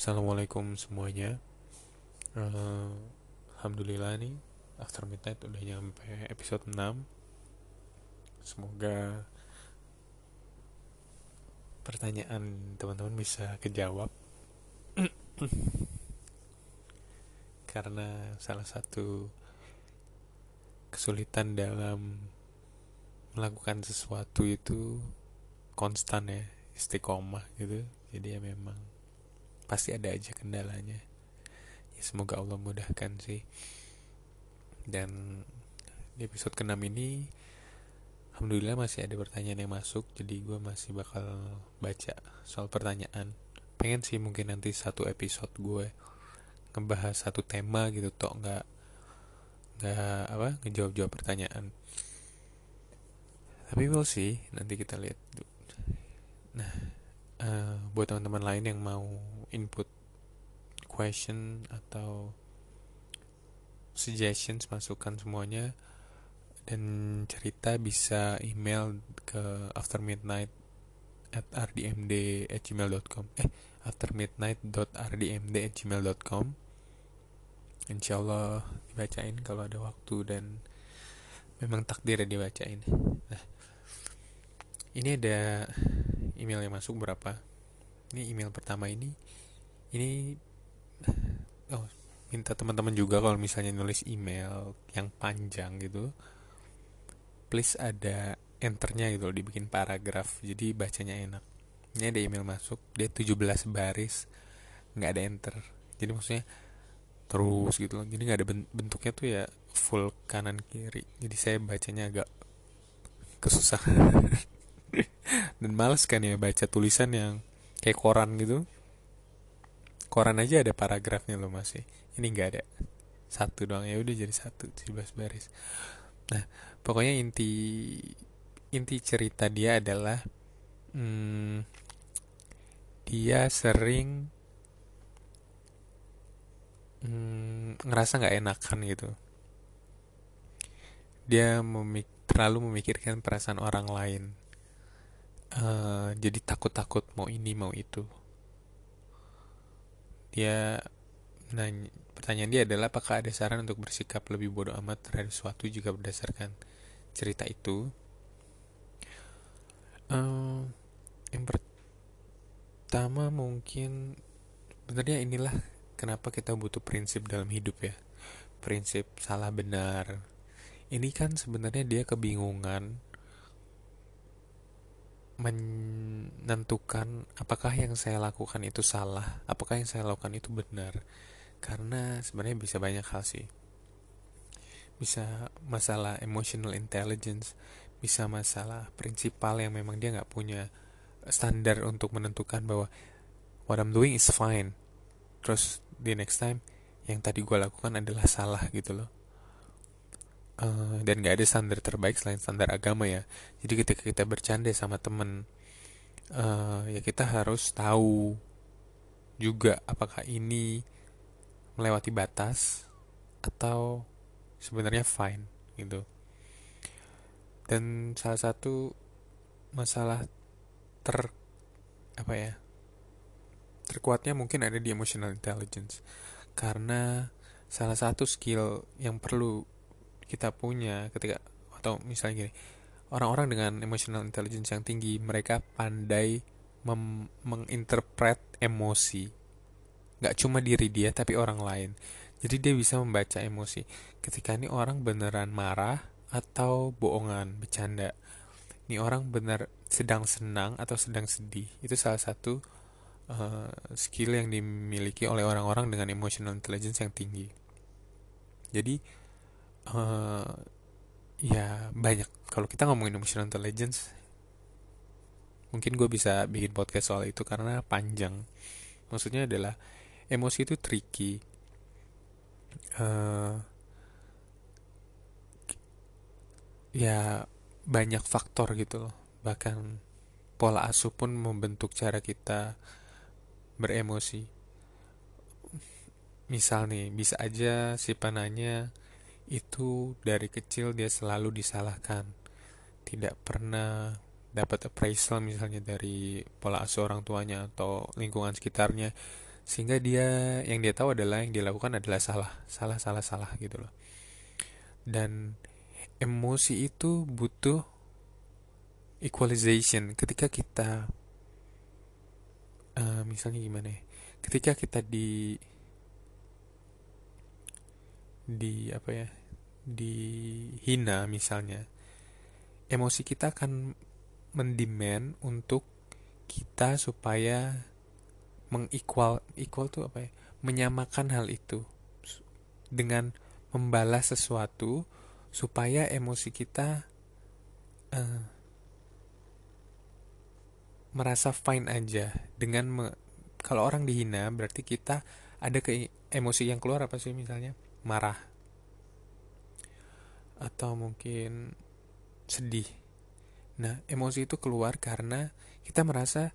Assalamualaikum semuanya. Uh, Alhamdulillah nih After Midnight udah nyampe episode 6 Semoga Pertanyaan teman-teman bisa kejawab. Karena salah satu Kesulitan dalam Melakukan sesuatu itu Konstan ya Istiqomah gitu. Jadi ya memang pasti ada aja kendalanya. Ya semoga Allah mudahkan sih. Dan di episode ke-6 ini Alhamdulillah masih ada pertanyaan yang masuk jadi gue masih bakal baca soal pertanyaan. Pengen sih mungkin nanti satu episode gue ngebahas satu tema gitu toh nggak nggak apa ngejawab jawab pertanyaan. Tapi we'll sih nanti kita lihat. Nah uh, buat teman-teman lain yang mau input question atau suggestions masukan semuanya dan cerita bisa email ke after midnight at rdmd at gmail.com eh after midnight.rdmd at gmail.com insyaallah dibacain kalau ada waktu dan memang takdir dibacain. Nah ini ada email yang masuk berapa ini email pertama ini. Ini oh minta teman-teman juga kalau misalnya nulis email yang panjang gitu. Please ada enternya gitu loh dibikin paragraf. Jadi bacanya enak. Ini ada email masuk dia 17 baris nggak ada enter. Jadi maksudnya terus gitu loh. Jadi nggak ada bentuknya tuh ya full kanan kiri. Jadi saya bacanya agak kesusahan. Dan males kan ya baca tulisan yang kayak koran gitu. Koran aja ada paragrafnya loh masih ini nggak ada. Satu doang. Ya udah jadi satu 17 baris. Nah pokoknya inti inti cerita dia adalah hmm, dia sering hmm, ngerasa nggak enakan gitu. Dia memik terlalu memikirkan perasaan orang lain uh, jadi takut-takut mau ini mau itu. Dia nanya, pertanyaan dia adalah apakah ada saran untuk bersikap lebih bodoh amat terhadap sesuatu jika berdasarkan cerita itu? Uh, yang pertama mungkin sebenarnya inilah kenapa kita butuh prinsip dalam hidup ya. Prinsip salah benar. Ini kan sebenarnya dia kebingungan menentukan apakah yang saya lakukan itu salah, apakah yang saya lakukan itu benar. Karena sebenarnya bisa banyak hal sih. Bisa masalah emotional intelligence, bisa masalah prinsipal yang memang dia nggak punya standar untuk menentukan bahwa what I'm doing is fine. Terus di next time yang tadi gue lakukan adalah salah gitu loh uh, dan gak ada standar terbaik selain standar agama ya. Jadi ketika kita bercanda sama temen uh, ya kita harus tahu juga apakah ini melewati batas atau sebenarnya fine gitu. Dan salah satu masalah ter apa ya terkuatnya mungkin ada di emotional intelligence. Karena salah satu skill yang perlu kita punya ketika atau misalnya gini orang-orang dengan emotional intelligence yang tinggi mereka pandai menginterpret emosi. Nggak cuma diri dia tapi orang lain. Jadi dia bisa membaca emosi. Ketika ini orang beneran marah atau bohongan bercanda. Ini orang bener sedang senang atau sedang sedih. Itu salah satu uh, skill yang dimiliki oleh orang-orang dengan emotional intelligence yang tinggi. Jadi uh, ya banyak. Kalau kita ngomongin emotional intelligence mungkin gue bisa bikin podcast soal itu karena panjang. Maksudnya adalah emosi itu tricky. Uh, ya banyak faktor gitu loh. Bahkan pola asuh pun membentuk cara kita beremosi. Misal nih bisa aja si pananya itu dari kecil dia selalu disalahkan. Tidak pernah dapat appraisal misalnya dari pola asuh orang tuanya atau lingkungan sekitarnya. Sehingga dia yang dia tahu adalah yang dia lakukan adalah salah salah salah salah gitu loh. Dan emosi itu butuh equalization. Ketika kita uh, misalnya gimana ya ketika kita di di apa ya dihina misalnya emosi kita akan mendemand untuk kita supaya mengequal equal tuh apa ya? Menyamakan hal itu dengan membalas sesuatu supaya emosi kita uh, merasa fine aja dengan me, kalau orang dihina berarti kita ada ke emosi yang keluar apa sih misalnya? Marah atau mungkin sedih. Nah, emosi itu keluar karena kita merasa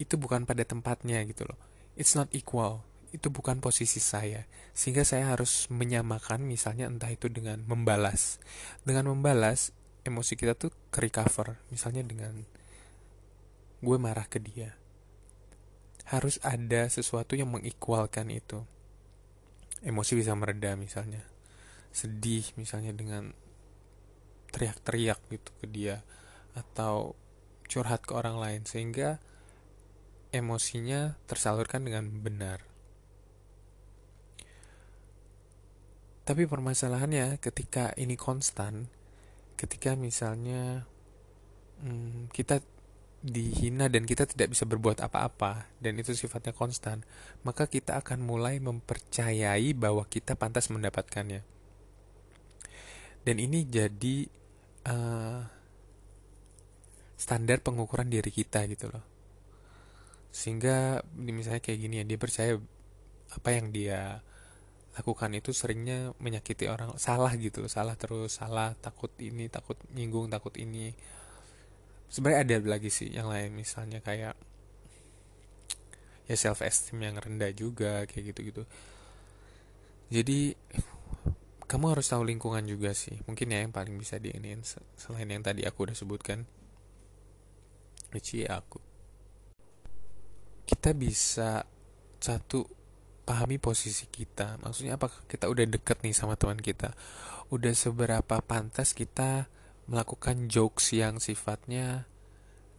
itu bukan pada tempatnya gitu loh. It's not equal. Itu bukan posisi saya. Sehingga saya harus menyamakan misalnya entah itu dengan membalas. Dengan membalas, emosi kita tuh ke recover. Misalnya dengan gue marah ke dia. Harus ada sesuatu yang mengikwalkan itu. Emosi bisa mereda misalnya. Sedih misalnya dengan teriak-teriak gitu ke dia atau curhat ke orang lain sehingga emosinya tersalurkan dengan benar. Tapi permasalahannya ketika ini konstan, ketika misalnya hmm, kita dihina dan kita tidak bisa berbuat apa-apa dan itu sifatnya konstan, maka kita akan mulai mempercayai bahwa kita pantas mendapatkannya. Dan ini jadi uh, standar pengukuran diri kita gitu loh. Sehingga misalnya kayak gini ya, dia percaya apa yang dia lakukan itu seringnya menyakiti orang salah gitu salah terus salah takut ini takut nyinggung takut ini sebenarnya ada lagi sih yang lain misalnya kayak ya self esteem yang rendah juga kayak gitu gitu jadi kamu harus tahu lingkungan juga sih mungkin ya yang paling bisa diinin selain yang tadi aku udah sebutkan Ricci aku kita bisa satu pahami posisi kita. Maksudnya apa? Kita udah deket nih sama teman kita. Udah seberapa pantas kita melakukan jokes yang sifatnya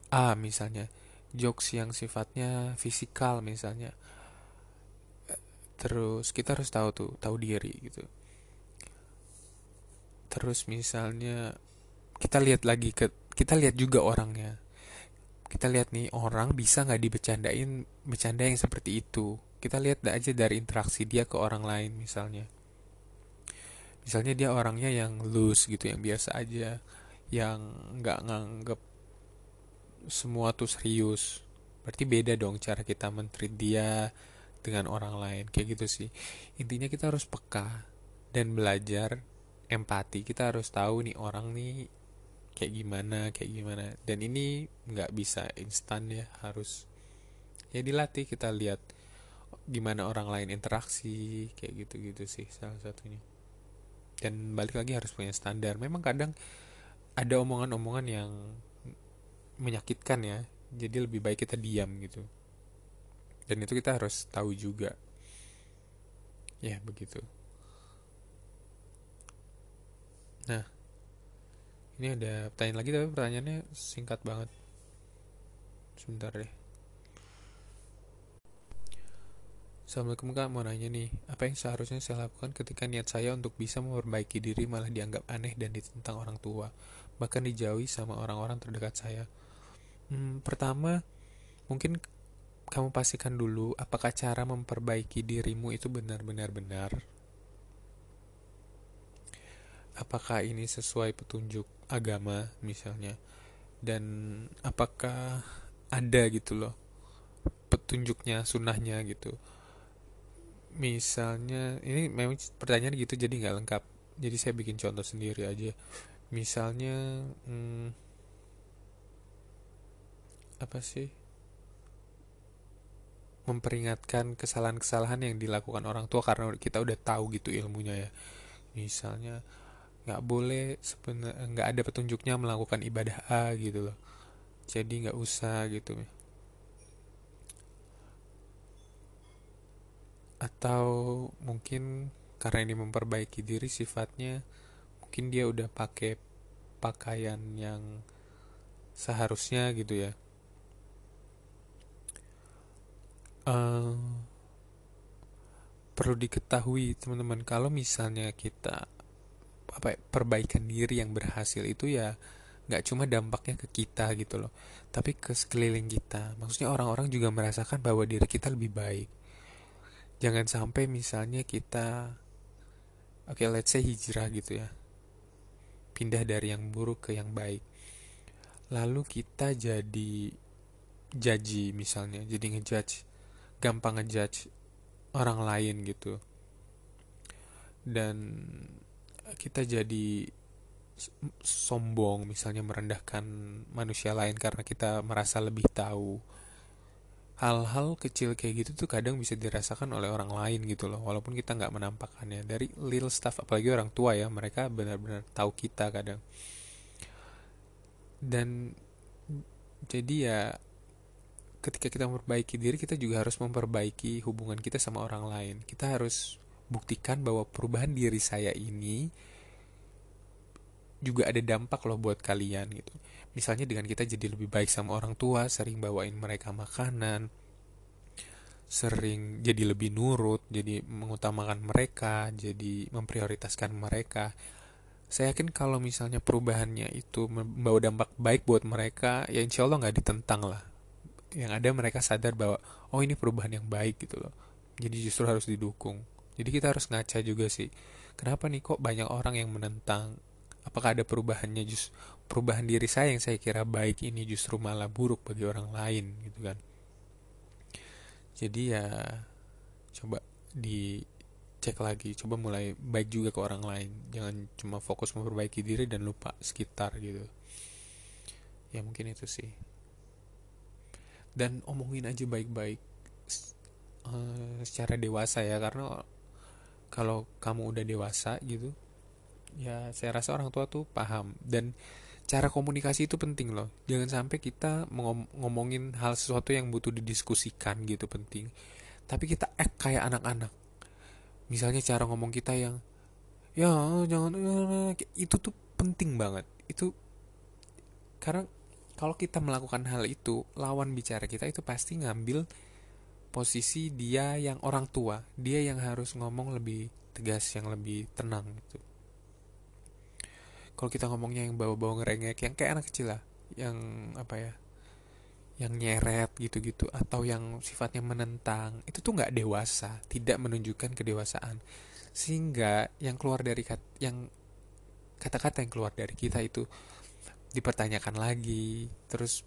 A misalnya. Jokes yang sifatnya fisikal misalnya. Terus kita harus tahu tuh, tahu diri gitu. Terus misalnya kita lihat lagi ke kita lihat juga orangnya. Kita lihat nih orang bisa nggak dibecandain bercanda yang seperti itu kita lihat aja dari interaksi dia ke orang lain misalnya misalnya dia orangnya yang loose gitu yang biasa aja yang nggak nganggep semua tuh serius. Berarti beda dong cara kita menteri dia dengan orang lain. Kayak gitu sih. Intinya kita harus peka dan belajar empati. Kita harus tahu nih orang nih kayak gimana kayak gimana. Dan ini nggak bisa instan ya harus. Ya dilatih kita lihat gimana orang lain interaksi kayak gitu-gitu sih salah satunya. Dan balik lagi harus punya standar. Memang kadang ada omongan-omongan yang menyakitkan ya. Jadi lebih baik kita diam gitu. Dan itu kita harus tahu juga. Ya begitu. Nah ini ada pertanyaan lagi tapi pertanyaannya singkat banget. Sebentar deh. Assalamualaikum kak, mau nanya nih, apa yang seharusnya saya lakukan ketika niat saya untuk bisa memperbaiki diri malah dianggap aneh dan ditentang orang tua, bahkan dijauhi sama orang-orang terdekat saya? Hmm, pertama, mungkin kamu pastikan dulu apakah cara memperbaiki dirimu itu benar-benar benar. Apakah ini sesuai petunjuk agama misalnya, dan apakah ada gitu loh petunjuknya, sunnahnya gitu misalnya ini memang pertanyaan gitu jadi nggak lengkap jadi saya bikin contoh sendiri aja misalnya hmm, apa sih? Memperingatkan kesalahan-kesalahan yang dilakukan orang tua karena kita udah tahu gitu ilmunya ya. Misalnya nggak boleh sebenarnya nggak ada petunjuknya melakukan ibadah A gitu loh. Jadi nggak usah gitu. Atau mungkin karena ini memperbaiki diri sifatnya mungkin dia udah pakai pakaian yang seharusnya gitu ya. Uh, perlu diketahui teman-teman kalau misalnya kita apa ya, perbaikan diri yang berhasil itu ya nggak cuma dampaknya ke kita gitu loh tapi ke sekeliling kita. Maksudnya orang-orang juga merasakan bahwa diri kita lebih baik. Jangan sampai misalnya kita oke okay, let's say hijrah gitu ya pindah dari yang buruk ke yang baik. Lalu kita jadi jaji misalnya jadi ngejudge gampang ngejudge orang lain gitu. Dan kita jadi sombong misalnya merendahkan manusia lain karena kita merasa lebih tahu hal-hal kecil kayak gitu tuh kadang bisa dirasakan oleh orang lain gitu loh walaupun kita nggak menampakkannya. Dari little stuff apalagi orang tua ya mereka benar-benar tahu kita kadang. Dan jadi ya ketika kita memperbaiki diri kita juga harus memperbaiki hubungan kita sama orang lain. Kita harus buktikan bahwa perubahan diri saya ini juga ada dampak loh buat kalian gitu. Misalnya dengan kita jadi lebih baik sama orang tua, sering bawain mereka makanan, sering jadi lebih nurut, jadi mengutamakan mereka, jadi memprioritaskan mereka. Saya yakin kalau misalnya perubahannya itu membawa dampak baik buat mereka, ya insya Allah nggak ditentang lah. Yang ada mereka sadar bahwa, oh ini perubahan yang baik gitu loh. Jadi justru harus didukung. Jadi kita harus ngaca juga sih. Kenapa nih kok banyak orang yang menentang apakah ada perubahannya just perubahan diri saya yang saya kira baik ini justru malah buruk bagi orang lain gitu kan? Jadi ya coba dicek lagi coba mulai baik juga ke orang lain. Jangan cuma fokus memperbaiki diri dan lupa sekitar gitu. Ya mungkin itu sih. Dan omongin aja baik-baik uh, secara dewasa ya karena kalau kamu udah dewasa gitu ya saya rasa orang tua tuh paham. Dan cara komunikasi itu penting loh. Jangan sampai kita ngom ngomongin hal sesuatu yang butuh didiskusikan gitu penting. Tapi kita act kayak anak-anak. Misalnya cara ngomong kita yang ya jangan itu tuh penting banget. Itu karena kalau kita melakukan hal itu lawan bicara kita itu pasti ngambil posisi dia yang orang tua. Dia yang harus ngomong lebih tegas yang lebih tenang gitu kalau kita ngomongnya yang bawa-bawa ngerengek yang kayak anak kecil lah yang apa ya yang nyeret gitu-gitu atau yang sifatnya menentang itu tuh nggak dewasa tidak menunjukkan kedewasaan sehingga yang keluar dari kat, yang kata-kata yang keluar dari kita itu dipertanyakan lagi terus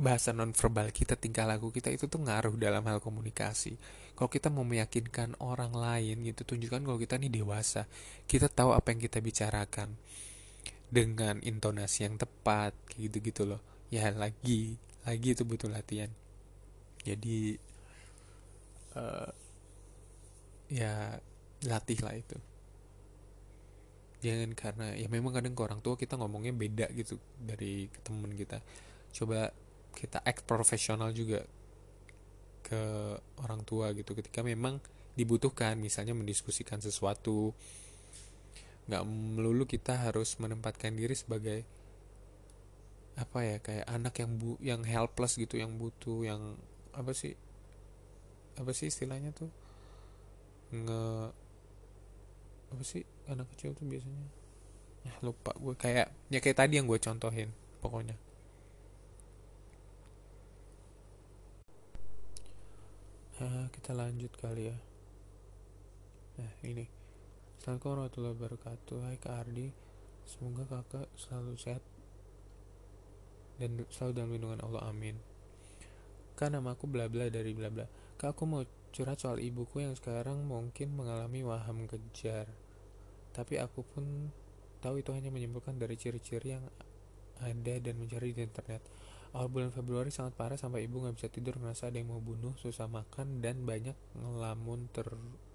bahasa nonverbal kita, tingkah laku kita itu tuh ngaruh dalam hal komunikasi. Kalau kita mau meyakinkan orang lain gitu, tunjukkan kalau kita ini dewasa. Kita tahu apa yang kita bicarakan dengan intonasi yang tepat, kayak gitu-gitu loh. Ya lagi, lagi itu butuh latihan. Jadi uh, ya latih lah itu. Jangan karena ya memang kadang ke orang tua kita ngomongnya beda gitu dari temen kita. Coba kita act profesional juga ke orang tua gitu. Ketika memang dibutuhkan misalnya mendiskusikan sesuatu nggak melulu kita harus menempatkan diri sebagai apa ya kayak anak yang bu yang helpless gitu yang butuh yang apa sih apa sih istilahnya tuh? Nge apa sih anak kecil tuh biasanya? Ya lupa gue kayak ya kayak tadi yang gue contohin pokoknya Nah, kita lanjut kali ya. Nah, ini. Assalamualaikum warahmatullahi wabarakatuh. Hai Kak Ardi. Semoga kakak selalu sehat dan selalu dalam lindungan Allah. Amin. Kak, nama aku bla bla dari bla bla. Kak, aku mau curhat soal ibuku yang sekarang mungkin mengalami waham kejar. Tapi aku pun tahu itu hanya menyimpulkan dari ciri-ciri yang ada dan mencari di internet awal bulan Februari sangat parah sampai ibu nggak bisa tidur merasa ada yang mau bunuh susah makan dan banyak ngelamun ter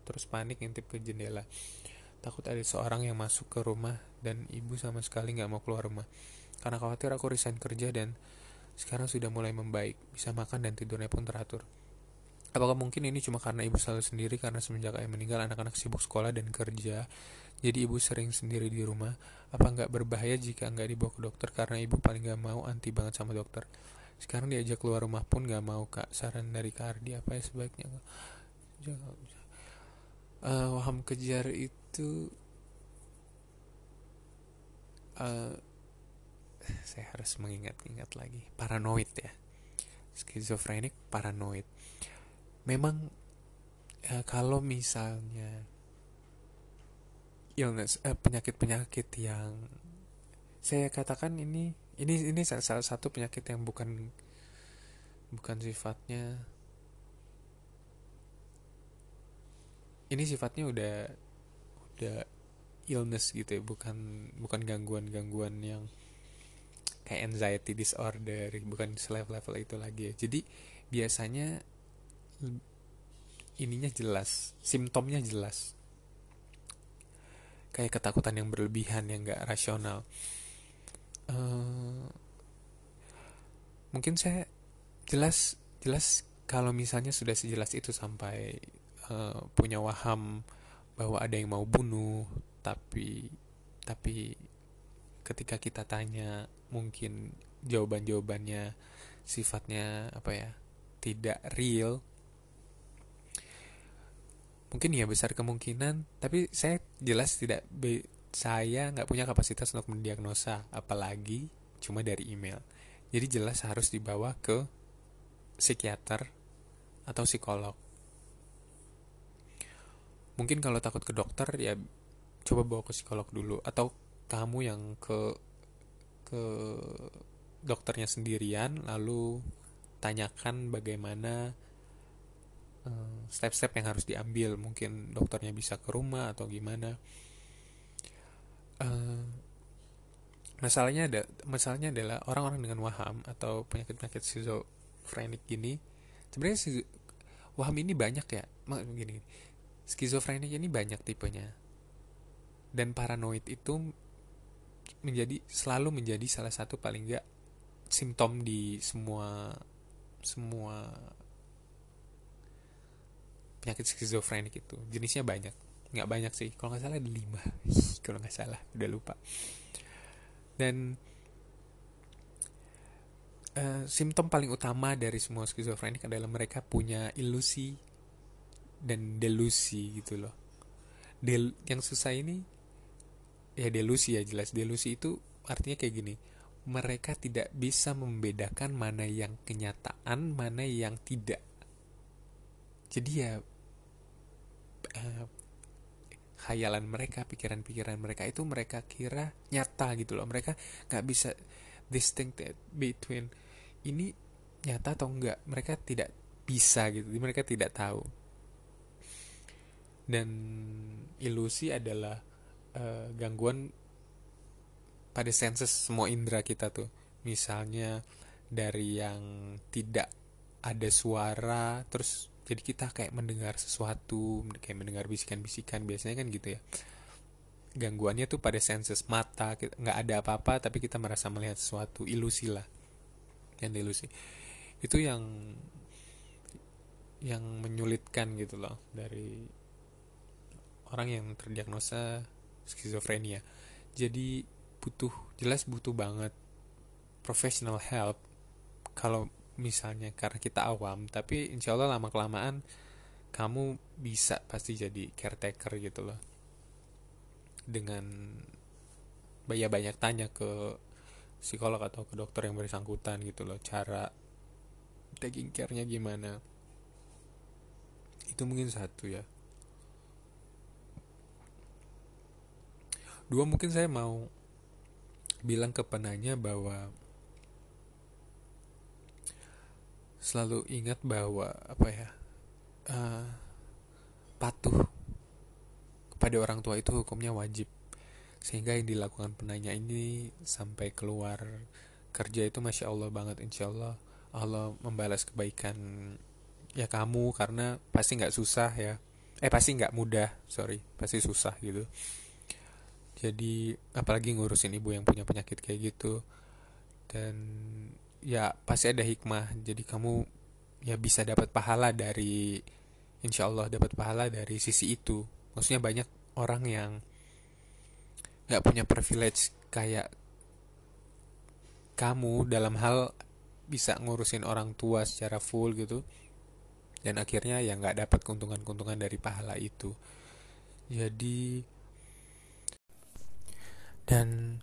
terus panik ngintip ke jendela. Takut ada seorang yang masuk ke rumah dan ibu sama sekali nggak mau keluar rumah. Karena khawatir aku resign kerja dan sekarang sudah mulai membaik. Bisa makan dan tidurnya pun teratur Apakah mungkin ini cuma karena ibu selalu sendiri? Karena semenjak ayah meninggal anak-anak sibuk sekolah dan kerja jadi ibu sering sendiri di rumah. Apa nggak berbahaya jika nggak dibawa ke dokter? Karena ibu paling nggak mau anti banget sama dokter. Sekarang diajak keluar rumah pun nggak mau kak. Saran dari kak Ardi apa ya sebaiknya? Uh, waham kejar itu uh, saya harus mengingat-ingat lagi. Paranoid ya. Skizofrenik paranoid memang uh, kalau misalnya illness uh, penyakit-penyakit yang saya katakan ini ini ini salah satu penyakit yang bukan bukan sifatnya ini sifatnya udah udah illness gitu ya bukan bukan gangguan-gangguan yang kayak anxiety disorder bukan selevel-level itu lagi ya. Jadi biasanya ininya jelas simptomnya jelas. Kayak ketakutan yang berlebihan yang gak rasional. Uh, mungkin saya jelas jelas kalau misalnya sudah sejelas itu sampai uh, punya waham bahwa ada yang mau bunuh tapi tapi ketika kita tanya mungkin jawaban-jawabannya sifatnya apa ya tidak real mungkin ya besar kemungkinan tapi saya jelas tidak be, saya nggak punya kapasitas untuk mendiagnosa apalagi cuma dari email. Jadi jelas harus dibawa ke psikiater atau psikolog. Mungkin kalau takut ke dokter ya coba bawa ke psikolog dulu atau kamu yang ke ke dokternya sendirian lalu tanyakan bagaimana step-step yang harus diambil. Mungkin dokternya bisa ke rumah atau gimana. Uh, masalahnya ada masalahnya adalah orang-orang dengan waham atau penyakit-penyakit skizofrenik gini sebenarnya waham ini banyak ya. Gini skizofrenik ini banyak tipenya. Dan paranoid itu menjadi selalu menjadi salah satu paling enggak simptom di semua semua penyakit skizofrenik itu. Jenisnya banyak. Nggak banyak sih. Kalau nggak salah ada lima. Kalau nggak salah. Udah lupa. Dan uh, simptom paling utama dari semua skizofrenik adalah mereka punya ilusi dan delusi gitu loh. Del yang susah ini ya delusi ya jelas. Delusi itu artinya kayak gini. Mereka tidak bisa membedakan mana yang kenyataan mana yang tidak. Jadi ya uh, khayalan mereka pikiran-pikiran mereka itu mereka kira nyata gitu loh. Mereka nggak bisa distinct between ini nyata atau enggak mereka tidak bisa gitu. Mereka tidak tahu. Dan ilusi adalah uh, gangguan pada senses semua indera kita tuh. Misalnya dari yang tidak ada suara terus jadi kita kayak mendengar sesuatu kayak mendengar bisikan-bisikan biasanya kan gitu ya. Gangguannya tuh pada senses mata nggak ada apa-apa tapi kita merasa melihat sesuatu ilusi lah. Yang ilusi itu yang yang menyulitkan gitu loh dari orang yang terdiagnosa skizofrenia. Jadi butuh jelas butuh banget professional help. Kalau misalnya karena kita awam, tapi insya Allah lama kelamaan kamu bisa pasti jadi caretaker gitu loh. Dengan banyak banyak tanya ke psikolog atau ke dokter yang bersangkutan gitu loh cara taking care-nya gimana itu mungkin satu ya dua mungkin saya mau bilang ke penanya bahwa selalu ingat bahwa apa ya uh, patuh kepada orang tua itu hukumnya wajib. Sehingga yang dilakukan penanya ini sampai keluar kerja itu masya Allah banget insya Allah Allah membalas kebaikan ya kamu karena pasti nggak susah ya. Eh pasti nggak mudah sorry pasti susah gitu. Jadi apalagi ngurusin ibu yang punya penyakit kayak gitu. Dan ya pasti ada hikmah. Jadi kamu ya bisa dapat pahala dari insya Allah dapat pahala dari sisi itu. Maksudnya banyak orang yang nggak punya privilege kayak kamu dalam hal bisa ngurusin orang tua secara full gitu. Dan akhirnya ya nggak dapat keuntungan-keuntungan dari pahala itu. Jadi dan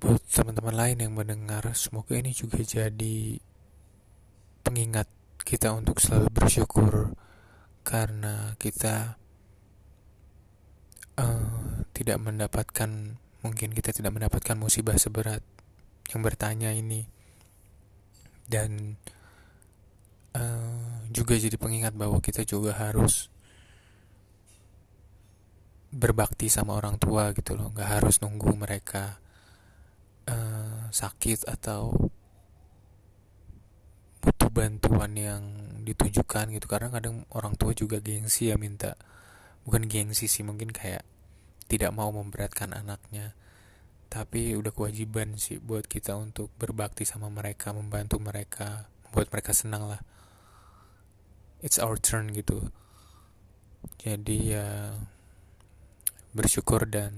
buat teman-teman lain yang mendengar semoga ini juga jadi pengingat kita untuk selalu bersyukur karena kita uh, tidak mendapatkan mungkin kita tidak mendapatkan musibah seberat yang bertanya ini. Dan uh, juga jadi pengingat bahwa kita juga harus berbakti sama orang tua gitu loh. Nggak harus nunggu mereka uh, sakit atau butuh bantuan yang ditujukan gitu. Karena kadang orang tua juga gengsi ya minta bukan gengsi sih mungkin kayak tidak mau memberatkan anaknya. Tapi udah kewajiban sih buat kita untuk berbakti sama mereka membantu mereka membuat mereka senang lah. It's our turn gitu. Jadi ya bersyukur dan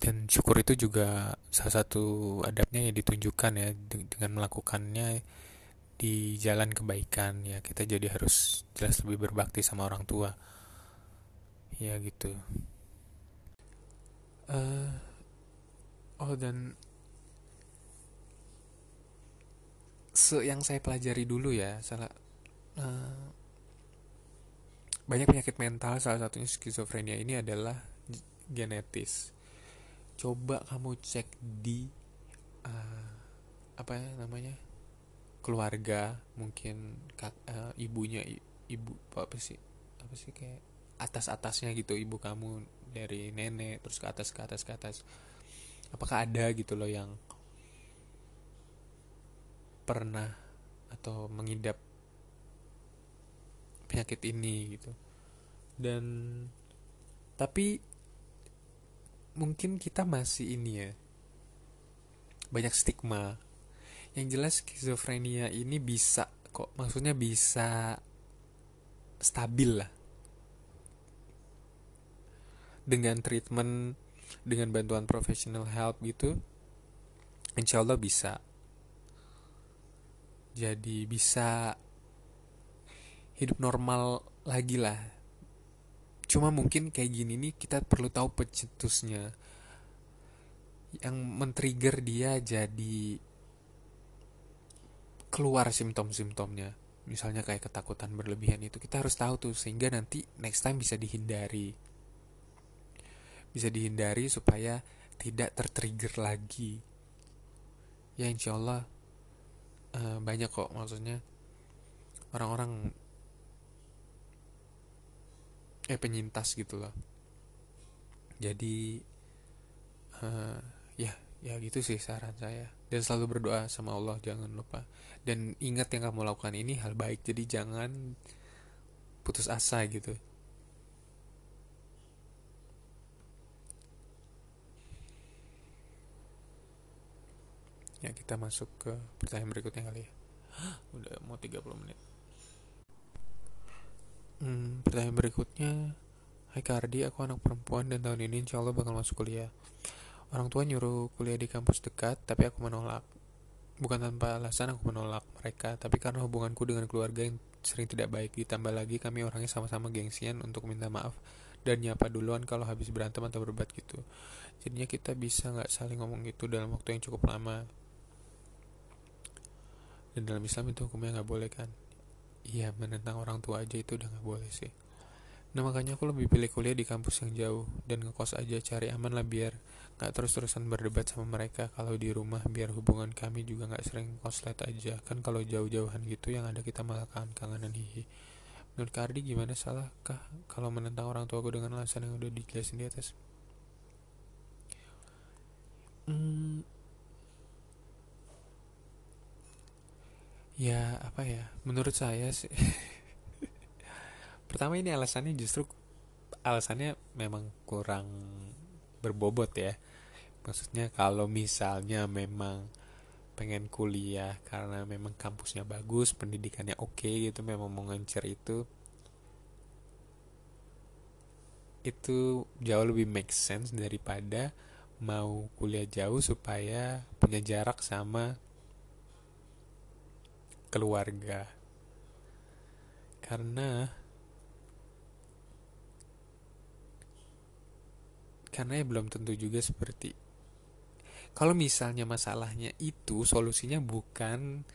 dan syukur itu juga salah satu adabnya yang ditunjukkan ya dengan melakukannya di jalan kebaikan. Ya kita jadi harus jelas lebih berbakti sama orang tua. Ya gitu. Uh, oh dan se yang saya pelajari dulu ya salah uh, banyak penyakit mental salah satunya skizofrenia ini adalah genetis coba kamu cek di uh, apa ya namanya keluarga mungkin kak, uh, ibunya ibu apa sih apa sih kayak atas atasnya gitu ibu kamu dari nenek terus ke atas ke atas ke atas. Apakah ada gitu loh yang pernah atau mengidap penyakit ini gitu. Dan tapi mungkin kita masih ini ya. Banyak stigma. Yang jelas skizofrenia ini bisa kok maksudnya bisa stabil lah. Dengan treatment dengan bantuan professional help gitu insya Allah bisa. Jadi bisa hidup normal lagi lah cuma mungkin kayak gini nih kita perlu tahu pecetusnya. Yang men-trigger dia jadi keluar simptom-simptomnya. Misalnya kayak ketakutan berlebihan itu kita harus tahu tuh sehingga nanti next time bisa dihindari. Bisa dihindari supaya tidak tertrigger lagi. Ya insya Allah uh, banyak kok maksudnya. Orang-orang eh penyintas gitu loh. Jadi uh, ya ya gitu sih saran saya. Dan selalu berdoa sama Allah jangan lupa. Dan ingat yang kamu lakukan ini hal baik. Jadi jangan putus asa gitu. Ya kita masuk ke pertanyaan berikutnya kali ya. Udah mau 30 menit hmm, pertanyaan berikutnya Hai Kardi, aku anak perempuan dan tahun ini insya Allah bakal masuk kuliah. Orang tua nyuruh kuliah di kampus dekat, tapi aku menolak. Bukan tanpa alasan aku menolak mereka, tapi karena hubunganku dengan keluarga yang sering tidak baik. Ditambah lagi kami orangnya sama-sama gengsian untuk minta maaf dan nyapa duluan kalau habis berantem atau berbat gitu. Jadinya kita bisa nggak saling ngomong gitu dalam waktu yang cukup lama dan dalam Islam itu hukumnya nggak boleh kan iya menentang orang tua aja itu udah nggak boleh sih. Nah makanya aku lebih pilih kuliah di kampus yang jauh dan ngekos aja cari aman lah biar nggak terus-terusan berdebat sama mereka. Kalau di rumah biar hubungan kami juga nggak sering koslet aja. Kan kalau jauh-jauhan gitu yang ada kita malah kangen-kangenan hihi. Menurut Kardi gimana? Salahkah kalau menentang orang tua aku dengan alasan yang udah dijelasin di atas? Hmm, ya apa ya menurut saya sih pertama ini alasannya justru alasannya memang kurang berbobot ya. Maksudnya kalau misalnya memang pengen kuliah karena memang kampusnya bagus pendidikannya oke okay, gitu memang mau ngencer itu itu jauh lebih make sense daripada mau kuliah jauh supaya punya jarak sama keluarga. Karena karena ya belum tentu juga seperti kalau misalnya masalahnya itu solusinya bukan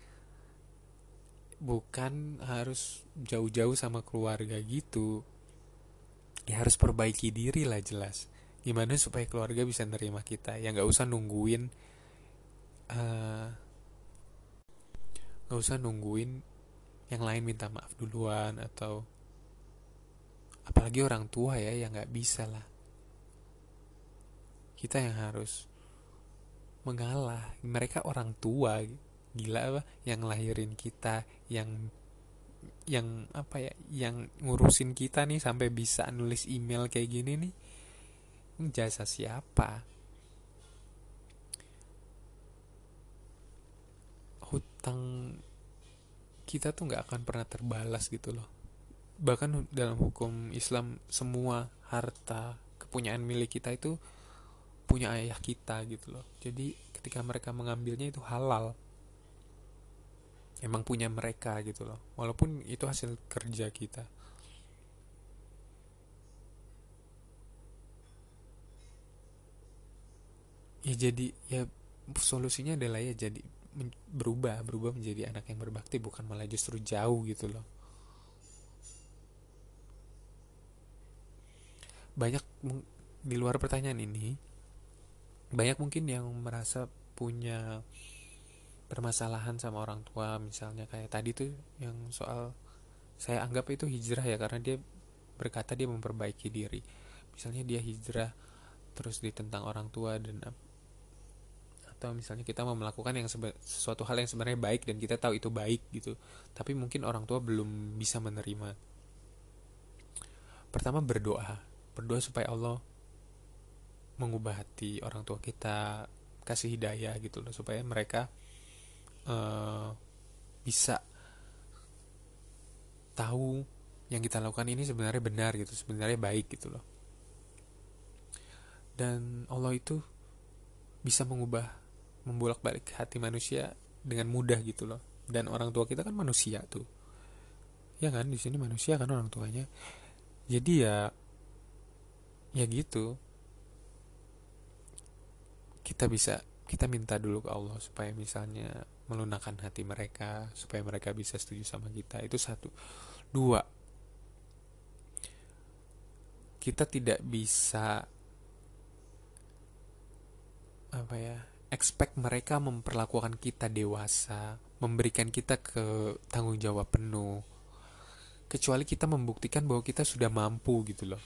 bukan harus jauh-jauh sama keluarga gitu ya harus perbaiki diri lah jelas. Gimana supaya keluarga bisa nerima kita? Ya nggak usah nungguin uh, nggak usah nungguin yang lain minta maaf duluan atau apalagi orang tua ya yang nggak bisa lah. Kita yang harus mengalah. Mereka orang tua gila apa yang lahirin kita yang yang apa ya yang ngurusin kita nih sampai bisa nulis email kayak gini nih. Jasa siapa hutang kita tuh nggak akan pernah terbalas gitu loh. Bahkan dalam hukum Islam semua harta kepunyaan milik kita itu punya ayah kita gitu loh. Jadi ketika mereka mengambilnya itu halal. Emang punya mereka gitu loh. Walaupun itu hasil kerja kita. Ya jadi ya solusinya adalah ya jadi berubah berubah menjadi anak yang berbakti bukan malah justru jauh gitu loh. Banyak di luar pertanyaan ini banyak mungkin yang merasa punya permasalahan sama orang tua misalnya kayak tadi tuh yang soal saya anggap itu hijrah ya karena dia berkata dia memperbaiki diri. Misalnya dia hijrah terus ditentang orang tua dan atau misalnya kita mau melakukan yang sesuatu hal yang sebenarnya baik dan kita tahu itu baik gitu. Tapi mungkin orang tua belum bisa menerima. Pertama berdoa. Berdoa supaya Allah mengubah hati orang tua kita kasih hidayah gitu loh supaya mereka uh, bisa tahu yang kita lakukan ini sebenarnya benar gitu sebenarnya baik gitu loh. Dan Allah itu bisa mengubah membolak balik hati manusia dengan mudah gitu loh. Dan orang tua kita kan manusia tuh. Ya kan di sini manusia kan orang tuanya. Jadi ya ya gitu. Kita bisa kita minta dulu ke Allah supaya misalnya melunakkan hati mereka supaya mereka bisa setuju sama kita. Itu satu. Dua kita tidak bisa apa ya expect mereka memperlakukan kita dewasa memberikan kita ke tanggung jawab penuh. Kecuali kita membuktikan bahwa kita sudah mampu gitu loh.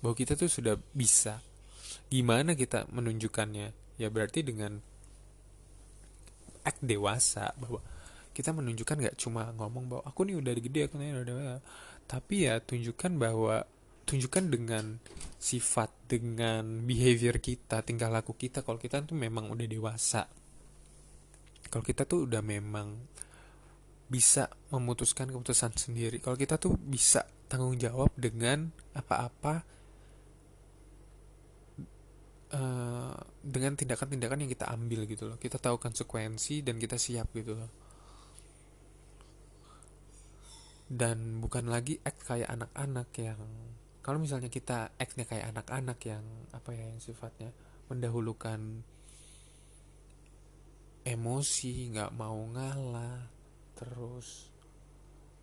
Bahwa kita tuh sudah bisa. Gimana kita menunjukkannya? Ya berarti dengan act dewasa bahwa kita menunjukkan nggak cuma ngomong bahwa aku nih udah gede aku nih udah tapi ya tunjukkan bahwa tunjukkan dengan sifat dengan behavior kita tingkah laku kita kalau kita tuh memang udah dewasa. Kalau kita tuh udah memang bisa memutuskan keputusan sendiri. Kalau kita tuh bisa tanggung jawab dengan apa-apa uh, dengan tindakan-tindakan yang kita ambil gitu loh. Kita tahu konsekuensi dan kita siap gitu loh. Dan bukan lagi act kayak anak-anak yang kalau misalnya kita actnya kayak anak-anak yang apa ya yang sifatnya mendahulukan emosi nggak mau ngalah terus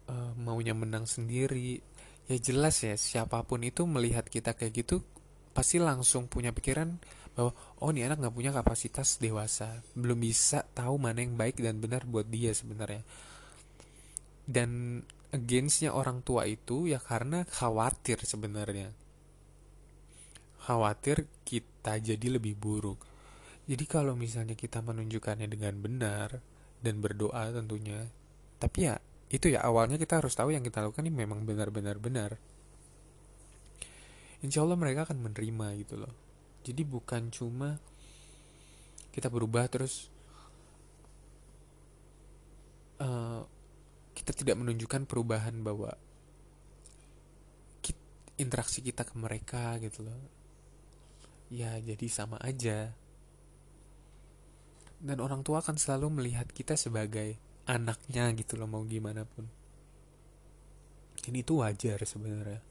uh, maunya menang sendiri ya jelas ya siapa pun itu melihat kita kayak gitu pasti langsung punya pikiran bahwa oh ini anak nggak punya kapasitas dewasa belum bisa tahu mana yang baik dan benar buat dia sebenarnya. Dan againstnya orang tua itu ya karena khawatir sebenarnya. Khawatir kita jadi lebih buruk. Jadi kalau misalnya kita menunjukkannya dengan benar dan berdoa tentunya tapi ya itu ya awalnya kita harus tahu yang kita lakukan ini memang benar-benar benar. Insya Allah mereka akan menerima gitu loh. Jadi bukan cuma kita berubah terus kita tidak menunjukkan perubahan bahwa interaksi kita ke mereka gitu loh. Ya jadi sama aja. Dan orang tua akan selalu melihat kita sebagai anaknya gitu loh mau gimana pun. Ini itu wajar sebenarnya.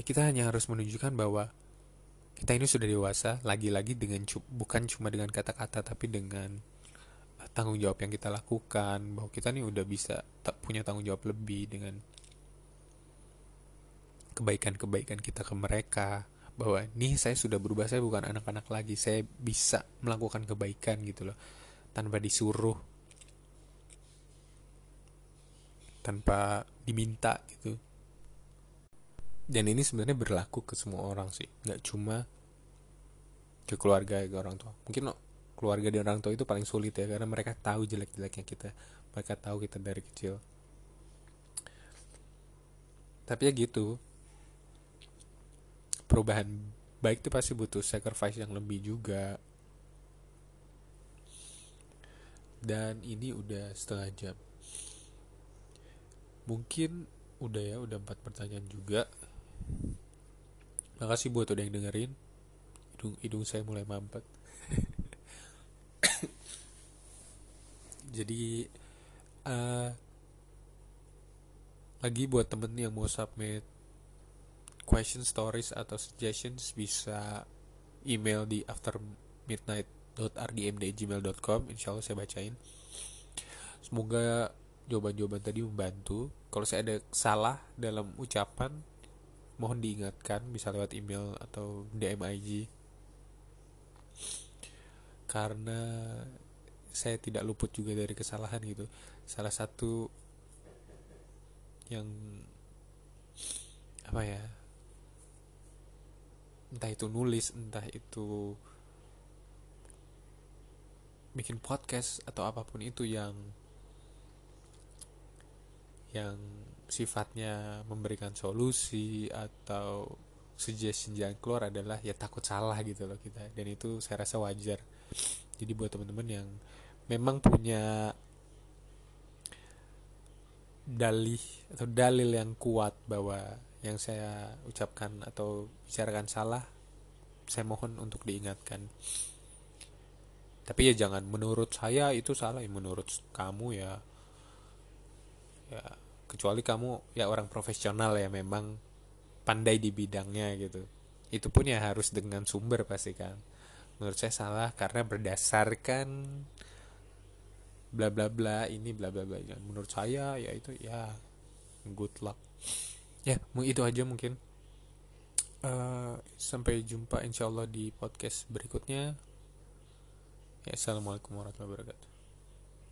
Ya kita hanya harus menunjukkan bahwa kita ini sudah dewasa lagi-lagi dengan bukan cuma dengan kata-kata tapi dengan tanggung jawab yang kita lakukan bahwa kita nih udah bisa tak punya tanggung jawab lebih dengan kebaikan-kebaikan kita ke mereka bahwa nih saya sudah berubah saya bukan anak-anak lagi saya bisa melakukan kebaikan gitu loh tanpa disuruh tanpa diminta gitu. Dan ini sebenarnya berlaku ke semua orang sih nggak cuma ke keluarga ke orang tua. Mungkin keluarga dan orang tua itu paling sulit ya karena mereka tahu jelek-jeleknya kita. Mereka tahu kita dari kecil. Tapi ya gitu. Perubahan baik itu pasti butuh sacrifice yang lebih juga. Dan ini udah setengah jam. Mungkin udah ya udah empat pertanyaan juga. Makasih buat udah yang dengerin. Hidung, hidung saya mulai mampet. Jadi uh, lagi buat temen yang mau submit question stories atau suggestions bisa email di aftermidnight.rdmd@gmail.com insya Allah saya bacain. Semoga jawaban-jawaban tadi membantu. Kalau saya ada salah dalam ucapan mohon diingatkan bisa lewat email atau DM IG karena saya tidak luput juga dari kesalahan gitu. Salah satu yang apa ya entah itu nulis entah itu bikin podcast atau apa pun itu yang yang sifatnya memberikan solusi atau suggestion jalan keluar adalah ya takut salah gitu loh kita. Dan itu saya rasa wajar jadi buat teman-teman yang memang punya dalih atau dalil yang kuat bahwa yang saya ucapkan atau bicarakan salah saya mohon untuk diingatkan. Tapi ya jangan menurut saya itu salah ya menurut kamu ya. Ya kecuali kamu ya orang profesional ya memang pandai di bidangnya gitu. Itu pun ya harus dengan sumber pasti kan menurut saya salah karena berdasarkan bla bla bla ini bla bla bla. Menurut saya ya itu ya good luck. Ya itu aja mungkin. Uh, sampai jumpa insyaallah di podcast berikutnya. Ya assalamualaikum warahmatullahi wabarakatuh